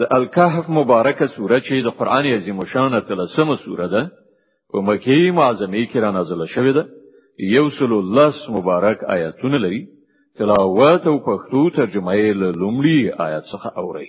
د الکهف مبارکه سوره چې د قران عظیم شان تلسمه سوره ده په مکه معظمه کې را نازله شوې ده یو سل الله مبارک آیاتونه لري تلاوت او پښتو ترجمه یې له لومړي آیات څخه اوري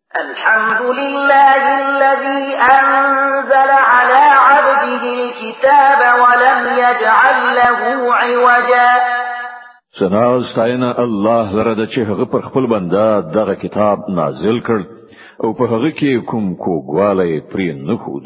الحمد لله الذي أنزل على عبده الكتاب ولم يجعل له عوجا سنا استعین الله لره د چې هغه پر خپل بنده دغه کتاب نازل کړ او په هغه کې کوم کوګواله پرې نه خود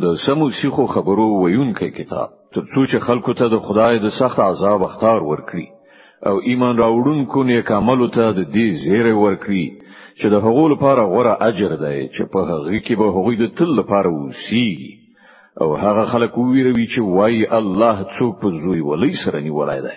د سمو سیخو خبرو ویونکی کتاب ترڅو چې خلکو ته د خدای د سخت عذاب اختار ورکړي او ایمان راوړونکو نیک عملو ته د دې زیری ورکړي چې د هغو لپاره غوره اجر دی چې په هغه کې به هغوی د تل لپاره وسی او هغه خلک ویروي چې وای الله څوک په زوی ولې سره نیولای دی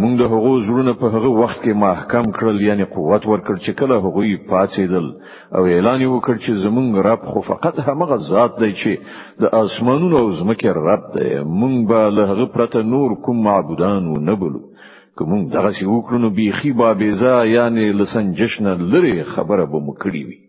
مونږ د هغو زړونه په هغه وخت کې محکم کړل یعنی قوت ورکړ چې کله هغوی پاتېدل او اعلان وکړ چې زمونږ رب خو فقط همغه ذات دی چې د اسمانونو او زمکه رب دی مونږ به له هغه پرته نور کوم معبودان و نه بلو که مونږ دغه سی وکړو نو بیخي بابیزا یعنی لسنجش نه لري خبره به مو کړی وي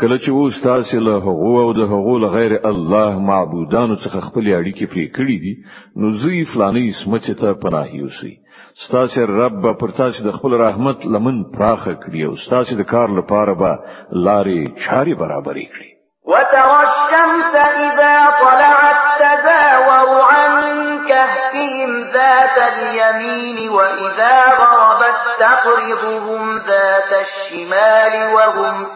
کله چې اوس تاسو له هغو او د هغو له غیر الله معبودانو څخه خپل اړیکې پرې کړې دي نو زوی فلاني سمچ ته پناه یوسي ستاسو رب پر تاسو د خپل رحمت لمن پراخه کړی او ستاسو د کار لپاره به لارې چارې برابرې کړي وترى الشمس إذا طلعت تزاور عن كهفهم ذات اليمين وإذا غربت تقرضهم ذات الشمال وهم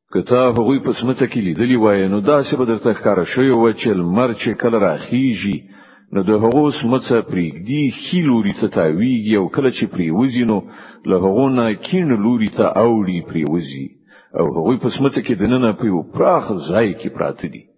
که تا هغوی په سمڅه کې لیدلی وای نو داسې به درته ښکاره شوی و چې لمر چې کله راخیږي نو د هغو سمڅه پریږدي خي لوري ته تاویږي او کله چې پریوزي نو له هغو نه کین لوري ته اوړي پریوزي او هغوی په سمڅه کې دننه په یو پراخ ځای کې پراته دي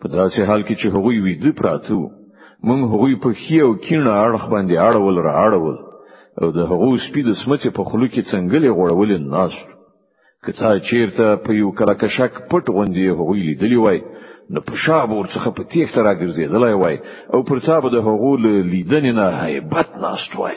په داسې حال کې چې هغوی ویده پراته وو موږ هغوی په ښي او کیڼه اړخ باندې اړول را اړول او د هغو سپي د سمڅې په خلو کې څنګلې غوړولې ناست که تا چیرته په یو کلکشک پټ غوندې هغوی لیدلی وای نو په شاب ورڅخه په تیښته راګرځېدلی وای او پر تا به د هغو له لیدنې نه هیبت ناست وای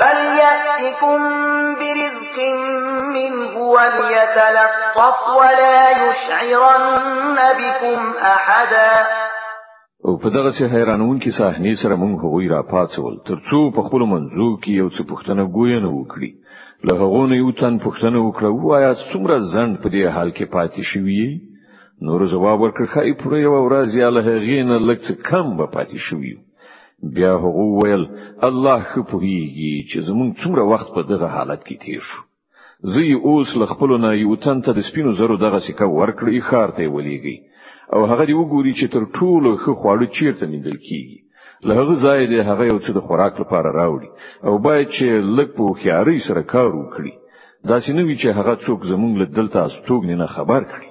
فليأتكم برزق منه وليتلطف ولا يشعرن بكم أحدا او په دغه سه حیرانون کې صحنه سره مونږ هغوی را پاتول ترڅو په خپل منځو کې یو څه پښتنه ګوینه وکړي له هغه نه یو تن پښتنه وکړه وایا څومره ځند په دې حال کې پاتې شوی نور جواب ورکړ خای پر یو ورځ یا له هغې نه لږ کم به پاتې شوی بیا هغه ویل الله خو پوهیږي چې زمون څومره وخت په دغه حالت کې تیر شو زی اوس له خپل نه یو تن ته د سپینو زرو دغه سکه ورکړی خار ته ولېږي او هغه دی وګوري چې تر ټولو ښه خواړه چیرته نیدل کیږي له هغه ځای دی هغه یو څه د خوراک لپاره راوړي او باید چې لږ په خیاري سره کار وکړي دا سينوي چې هغه څوک زمونږ له دلته استوګنې نه خبر کړي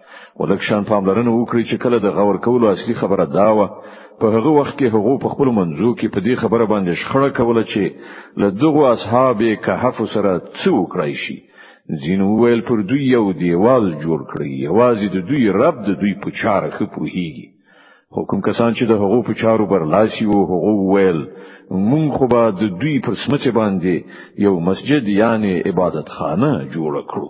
ولکشان پاملرنه وکړي چې کله د غور کولو اصلي خبره دا و په هغه وخت کې هغه په خپل منځو کې په دې خبره باندې شخړه کوله چې له دغه اصحاب کهف سره څه وکړای شي ځینو ویل پر دوی یو دیوال جوړ کړی یوازې د دوی رب د دوی په چاره ښه پوهیږي خو کوم کسان چې د هغو په چارو برلاسي وو هغه ویل مونږ خو به د دوی پر سمڅه باندې یو مسجد یعنی عبادت خانه جوړ کړو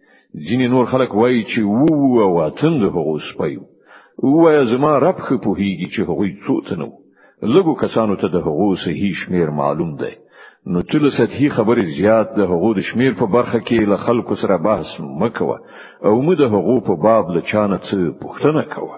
ځینې نور خلک وایي چې وو وو او اتن د هغو سپیو وایي زما رب خو په هیږي چې هغوی څو تنو لګو کسانو ته د هغو صحیح شمیر معلوم دی نو تل سطحي خبرې زیات د هغو د شمیر په برخه کې له خلکو سره بحث مکوه او موږ د هغو په باب له چانه څه پوښتنه کوه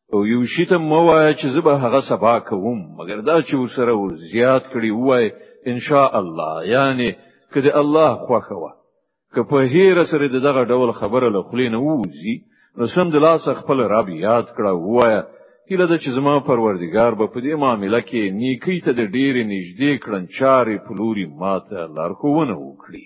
او یو شي ته مو وای چې زه به هغه سبا کوم مګر دا چې وسره ور زیات کړی وای ان شاء الله یعنی کله الله خوخه وا که په هیر سره دغه ډول خبره له خلی نه ووزي نو سم د لاس خپل رب یاد کړه وای کله د چې زما پروردگار به په دې معاملې کې نیکی ته د ډیر نږدې کړن چارې پلوري ماته لارښوونه وکړي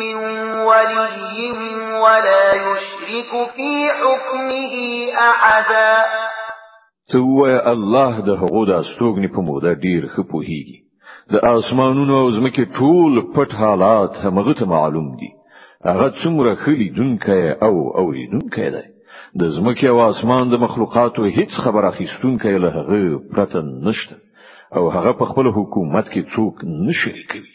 من ولي ولا يشرك في حكمه احدا ته وای الله د هغو د استوګنې په موده ډیر ښه پوهیږي د آسمانونو او ځمکې ټول پټ حالات همغه ته معلوم دي هغه څومره خلی دونکي او اوریدونکي دی د ځمکې او آسمان د مخلوقاتو هیڅ خبر اخیستونکي له هغه پرته نشته او هغه په خپل حکومت کې څوک نشریکوي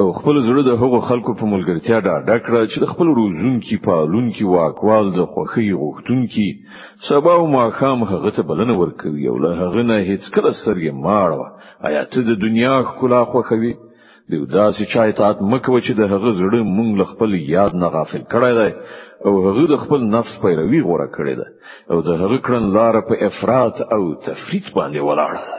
او خپل زړه د هغو خلکو په ملګرتیا ډاډه کړه چې د خپل روزونکي پالونکي واکوال د خوښۍ غوښتونکي سبا او ماښام هغه ته بلنه ورکوي او له هغه نه هیڅ کله سترګې ماړوه آیا ته د دنیا ښکلا خوښوي د داسې چا اطاعت مکوه چې د هغه زړه مونږ له خپل یاد نه غافل کړی دی او هغه د خپل نفس پیروي غوره کړې ده او د هغه کړن لار په افراط او تفریط باندې ولاړه ده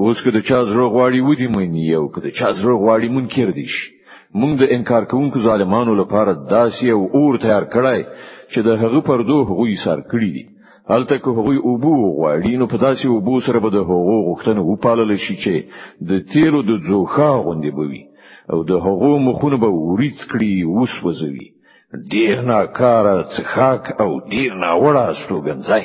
اوس که د چا زړه غواړي ودی مني او که د چا زړه غواړي منکر دي شي موږ د انکار کوونکو ظالمانو لپاره داسې او اور تیار کړای چې د هغه پر دوه غوي سر کړی دي هلته که هغوی اوبو غواړي نو په داسې اوبو سره به د هغو غوښتنه وپالل شي چې د تیلو د ځوخا غوندې بوي او د هغو مخونه به وریت کړي وسوځوي ډیر ناکاره څخاک او ډیر ناوړه استوګنځای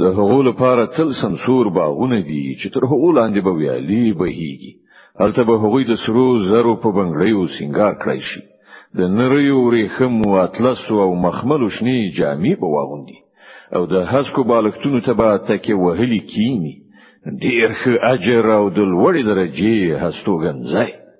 د هغو لپاره تل سمسور باغونه دي چې تر هغو لاندې به ویالي بهيږي هلته به هغوی د سرو زرو په بنگړیو سنگار کړی شي د نریو ورېخمو اطلسو او مخملو شنې جامې به واغوندي او د هسکو بالښتونو ته به تکې وهلي کینی ډیر ښه اجر او د لوړې درجې هستوګنځای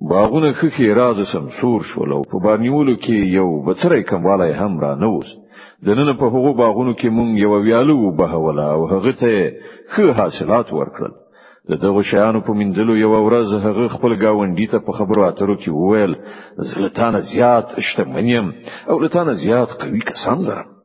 باغونه خکې راز سم سور شول او په بارنیولو کې یو بترې کمواله هم را نه وست د نن په هغو باغونو کې مونږ یو ویالو وبهوله او هغه ته ښه حاصلات ورکړل د دغه شیانو په منځلو یو ورځ هغه خپل گاونډي ته په خبرو اترو کې وویل زلتانه زیات شتمنیم او لتانه زیات قوي کسان لرم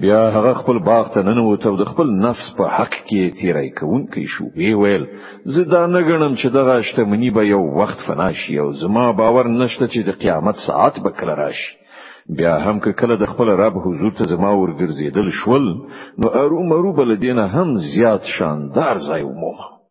بیا هغه خپل باغ ته ننوت او د خپل نفس په حق کې تیرای کوونکی شو وی ویل زه دا نه غنم چې دغه شتمنی به یو وخت فنا شي او زما باور نشته چې د قیامت ساعت به کله راشي بیا هم که کله د خپل رب حضور ته زما ورګرځیدل شول نو ارو مرو بل دینه هم زیات شاندار ځای ومومه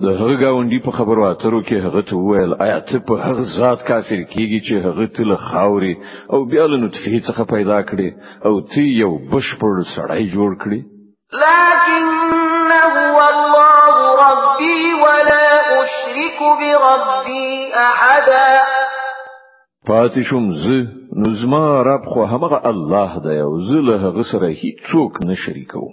د هغه گاونډي په خبرو اترو کې هغه ته وویل آیا ته په هغه ذات کافر کیږي چې هغه ته له خاوري او بیا له نطفه څخه پیدا کړي او ته یو بشپړ سړی جوړ کړي لكن هو الله ربي ولا اشرك بربي احدا پاتې شوم زه نو زما رب خو همغه الله دی او زه له هغه سره هیڅوک نه شریکوم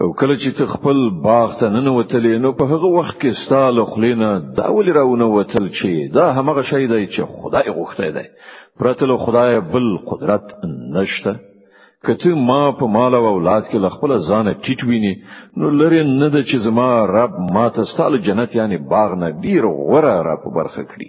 او کله چې ته خپل باغ ته ننوتلې نو په هغه وخت کې ستاله خلینا دا ولې راونه وتل چې دا هغه شی دی چې خدای غوښته دی پرته له خدای بل قدرت نشته کته ما په مال او اولاد کې له خپل ځانه ټیټ ویني نو لري نه د چې زما رب ما ته ستاله جنت یعنی باغ نه ډیر غوره را په برخه کړی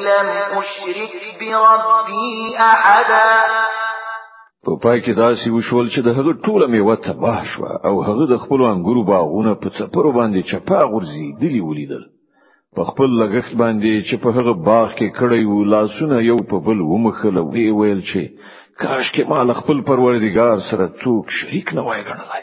لم اشرك بربي احدا په پای کې داسې وشول چې د هغه ټوله میوه تباه شوه او هغه د خپل انګورو باغونه په څپرو باندې چپا غورځي دلی ولیدل په خپل لګښت باندې چې په هغه باغ کې کړی و لاسونه یو په بل ومخله وی ویل چې کاش کې مال خپل پروردگار سره څوک شریک نه وای ګڼلای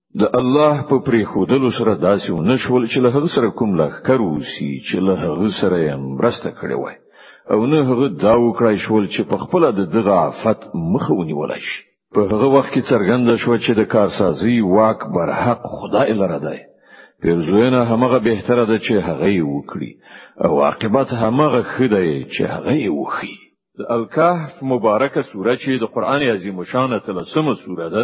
د الله په پریخودلو سره داسې ونشول چې له هغه سره کوم لخر وسی چې له هغه سره یې مرسته کړې وای او نه هغه دا وکړای شول چې په خپل د دغه آفت مخه ونیول شي په هغه وخت کې څرګند شو چې د کارسازي واک بر حق خدای لره دی پیرزوینه همغه بهتره ده چې هغه یې وکړي او عاقبت همغه خدای چې هغه یې وخی د الکهف مبارکه سوره چې د قران عظیم شان تلسمه سوره ده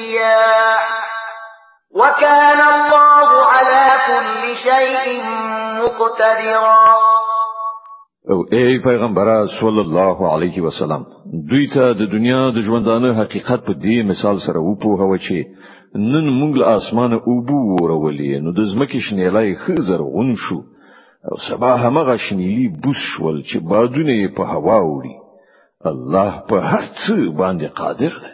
أولياء وكان الله على كل شيء مقتدرا او اے پیغمبره صلی الله علیه وسلم دوی ته د دنیا د ژوندانه حقیقت په دې مثال سره وپوهوه چې نن موږ له اسمانه اوبو ورولې نو د زمکه شنیلای خزر غون شو او سبا همغه شنیلی بوس شول چې بادونه په هوا وړي الله په هر څه باندې قادر دی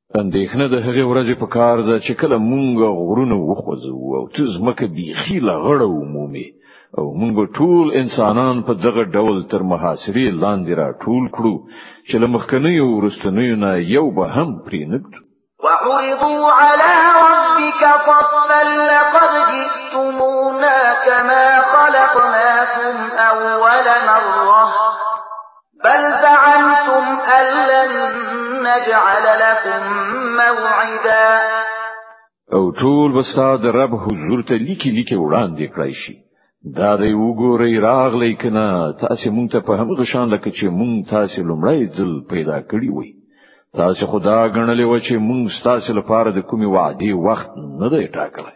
اندېښنه د هغې ورځې په کار ده چې کله مونږ غرونه وخوځو او ته ځمکه بیخي لغړه ومومي او مونږ به ټول انسانان په دغه ډول تر محاصرې لاندې را ټول کړو چې له مخکنیو ورستنیو نه یو به هم پرې نږدو وعرضوا على ربك صفا لقد جئتمونا كما خلقناكم أول مرة بل زعمتم ان لن نجعل لكم موعدا او ټول بساد رب حضور ته لیکي لیکي وړاندې کړای شي دا دی وګورئ راغلی کنه تاسو مونږ ته په همغه شان لکه چې مونږ تاسو لمړی ځل پیدا کړی وي تاسو خدا غنلې و چې مونږ تاسو لپاره د کومي وعده وخت نه دی ټاکلی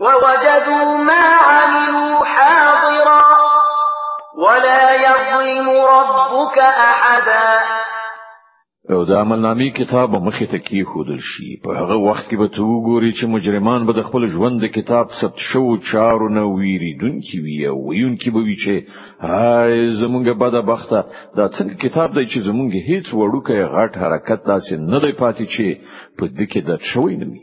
ووجدوا ما عملوا حاضرا ولا يظلم ربك احدا او د عملنامې کتاب مخې ته کې خودل شي په هغه وخت کې به ته وګوري چې مجرمان به د خپل ژوند د کتاب ثبت شو چارو نه ویریدونکي وي او ویونکي به وي چې هاي زمونږ بده بخته دا څنګه کتاب دی چې زمونږ هیڅ وړوکی غټ حرکت داسې نه دی پاتې چې په دې کې د شوی نه وي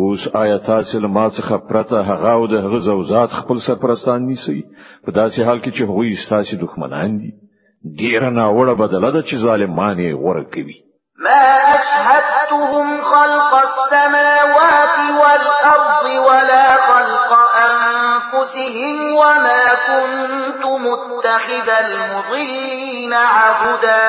اوس آیا تاسو له ما څخه پرته هغه او د هغه زوزات خپل سرپرستان نیسی په داسې حال کې چې هغوی ستاسو دښمنان دي ډیر ناوړه بدله ده چې ظالمان یې غوړه کوي ما اشهدتهم خلق السماوات والارض ولا خلق انفسهم وما كنت متخذ المضلين عبدا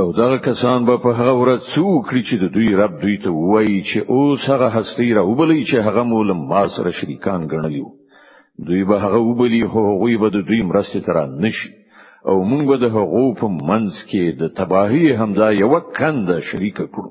او دغه کسان به په هغه ورځ څو کړی چې د دوی رب دوی ته وایي چې اوس هغه هستی را وبلی چې هغه مو له ما سره شریکان ګڼلی وو دوی به هغه وبلی خو هغوی به د دوی مرستې تر نشي او موږ به د هغو په منځ کې د تباهي همدا یو کند شریک کړو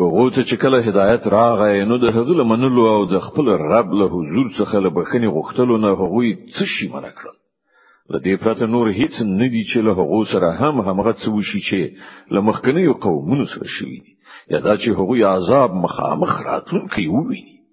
هغه ته چې کله هدایت راغی نو د هغه له منلو او د خپل رب له حضور څخه له بخښنې غوښتلو نه هغوی څه شي منع کړل له دې پرته نور هیڅ نه دي چې له هغو سره هم همغه څه وشي چې له مخکنیو قومونو سره شوي دي یا دا چې هغوی عذاب مخامخ راتلونکی وویني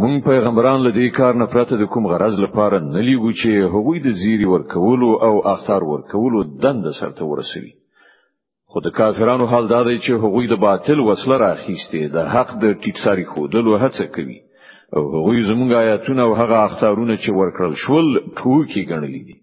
مونږ پیغمبران له دې کار نه پرته د کوم غرض لپاره نه لیږو چې هغوی د زیری ورکولو او اختار ورکولو دند سرته ورسوي خو د کافرانو حال دا دی چې هغوی د باطل وسله راخیستې د حق د ټیکساری خودلو هڅه کوي او هغوی زمونږ آیاتونه او هغه اختارونه چې ورکړل شول ټوکی ګڼلې دي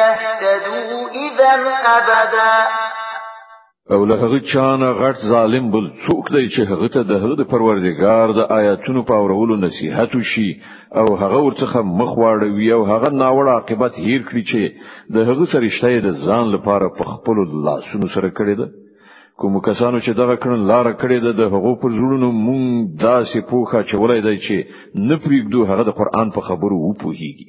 يهتدوا إذا أبدا او له هغه چانه غټ ظالم بل څوک دی چې هغه ته د هغه د پروردګار د آیاتونو په اورولو نصيحت وشي او هغه ورڅخه مخ واړوي او هغه ناوړه عاقبت هیر کړي چې د هغه سرشته د ځان لپاره په خپل لاسونو سره کړی ده کوم کسانو چې دغه کړن لار کړی ده د هغو پر زړونو مونږ داسې پوخا چولای دی چې نه پریږدو هغه د قران په خبرو وپوهیږي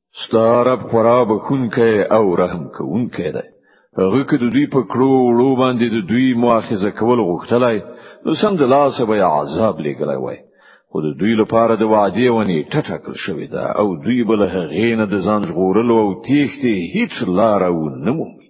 ستارب خورا بخونکی او رحم کوونکی دی هغه که د دوی په کړو وړو باندې د دوی مؤاخذه کول غوښتلای نو سم د لاسه به عذاب لګلای وای خو د دوی لپاره د وعده ونی ټټکل شوې ده او دوی بل هغه نه د ځان ژغورلو او تیښتې هیڅ لار و نه مومي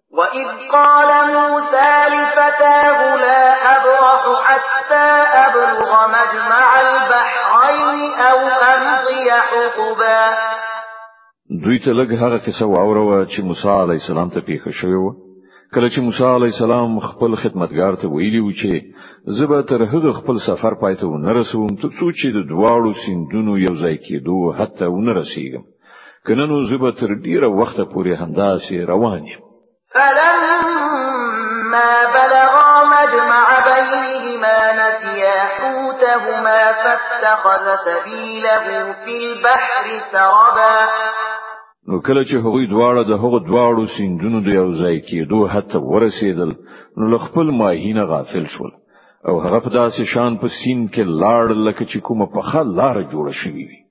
وَإِذْ قَالَ مُوسَى لِفَتَاهُ لَا أَبْرَحُ حَتَّى أَبْلُغَ مَجْمَعَ الْبَحْرَيْنِ أَوْ أَمْضِيَ حُقُبًا دوی ته لږ هغه کیسه واوروه چې موسی علی السلام ته پیښه شوې و کله چې موسی علی السلام خپل خدمتګار ته ویلی و چې زه به تر هغه خپل سفر پای ته ونه رسوم ترڅو چې د دواړو سیندونو یو ځای کېدو حتی ونه رسیږم کنه نو زبر تر ډیره وخت پورې همداسې روان یم فلما بلغا مجمع بينهما نسيا حوتهما فاتخذ سبيله في البحر سربا نو کله چې هغوی دواړه د هغو دواړو سیندونو د یو ځای کېدو حتی ورسېدل نو له خپل ماهینه غافل شول او هغه په داسې شان په سین کې لاړ لکه چې کومه پخه لار جوړه شوې وي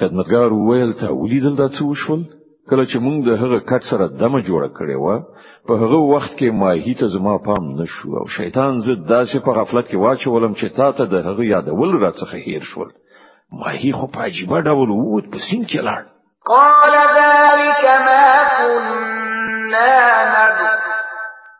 خدمتګار وویل ته ولیدل دا څه وشول کله چې موږ د هغه کټ سره دمه جوړه کړې و په هغه وخت کې ماهی ته زما پام نشو او شیطان زه داسې په غفلت کې واچولم چې تا ته د هغه یادول را څخه هیر شول ماهی خو په عجیب ډول ووت په سین کې لاړ قال ذلك ما كنا نبغي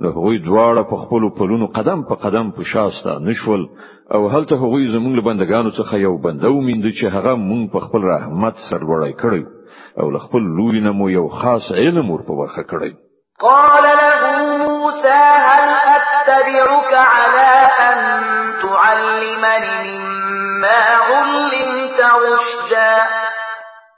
نو هغوی دواړه په خپل پلونو قدم په قدم په شاسته نشول او هلته هغوی زمونږ له بندگانو څخه یو بنده ومیند چې هغه مونږ په خپل رحمت سرلوړی کړی او له خپل لوري نه مو یو خاص علم ور په برخه کړی قال له موسى هل اتبعك على ان تعلمني مما علمت رشدا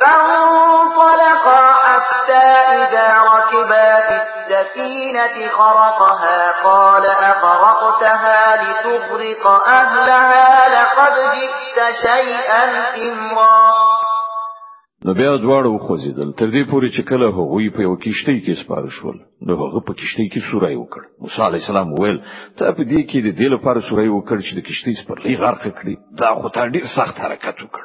فانطلقا حتى إذا ركبا في السفينة خرقها قال أخرقتها لتغرق أهلها لقد جئت شيئا إمرا نو بیا دواړه وخوځیدل تر دې پورې چې کله هغوی په یو کشتی کې سپاره شول نو هغه په کشتی کې سورای وکړ موسی علی السلام وویل ته په دې کې د دې لپاره سورای وکړ چې د کشتی سپرلی غرق کړي دا خو تا ډیر سخت حرکت وکړ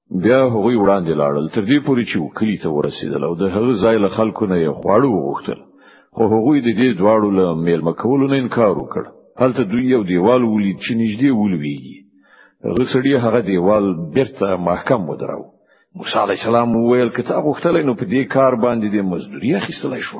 بیا هغوی وړاندې لاړل تر دې پورې چې وکلی ته ورسېدل او د هغه ځای له خلکو نه یې خواړه وغوښتل خو هغوی د دې دواړو له میلمه کولو نه انکار وکړ هلته دوی یو دیوال ولید چې نږدې ولویږي هغه سړی هغه دیوال بیرته محکم ودراو موسی علی السلام وویل که تا غوښتل نو په دې کار باندې د مزدوري اخیستلای شو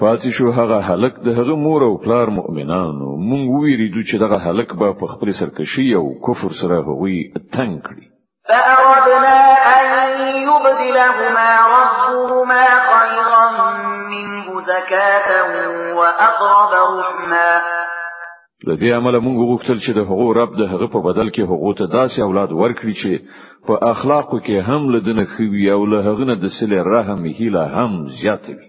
پاتې شو هغه هلک د هغه مور او پلار مؤمنانو مونږ ویریدو چې دغه هلک به په خپل سرکشي او کفر سره هغوی تنگ کړي فأردنا أن يبدلهما ربهما خيرا منه زكاة وأقرب رحما لدې عمل مونږ غوښتل چې د هغو رب د هغه په بدل کې هغو ته داسې اولاد ورکړي چې په اخلاقو کې هم لدنه خوي او له هغه نه د سله رحم هیله هم زیاته وي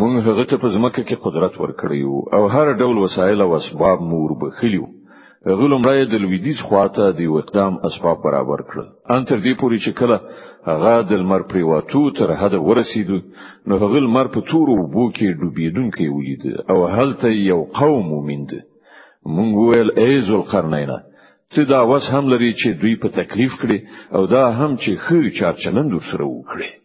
مونږ هغه ته په ځمکه کې قدرت ورکړیو او هر ډول وسایل او اسباب مور بخلیو هغه لمړی د لویدیز خواته د اقدام اسباب برابر کړل ان تر دې پورې چې کله هغه د لمر پریواتو تر حد ورسیدو نو هغه لمر په تورو وبو کې ډوبېدونکی ولید او هلته یو قوم ومند مونږ ویل ای ذل قرنینه ته دا وس هم لري چې دوی په تکلیف کړي او دا هم چې خیر چارچلند سره وکړي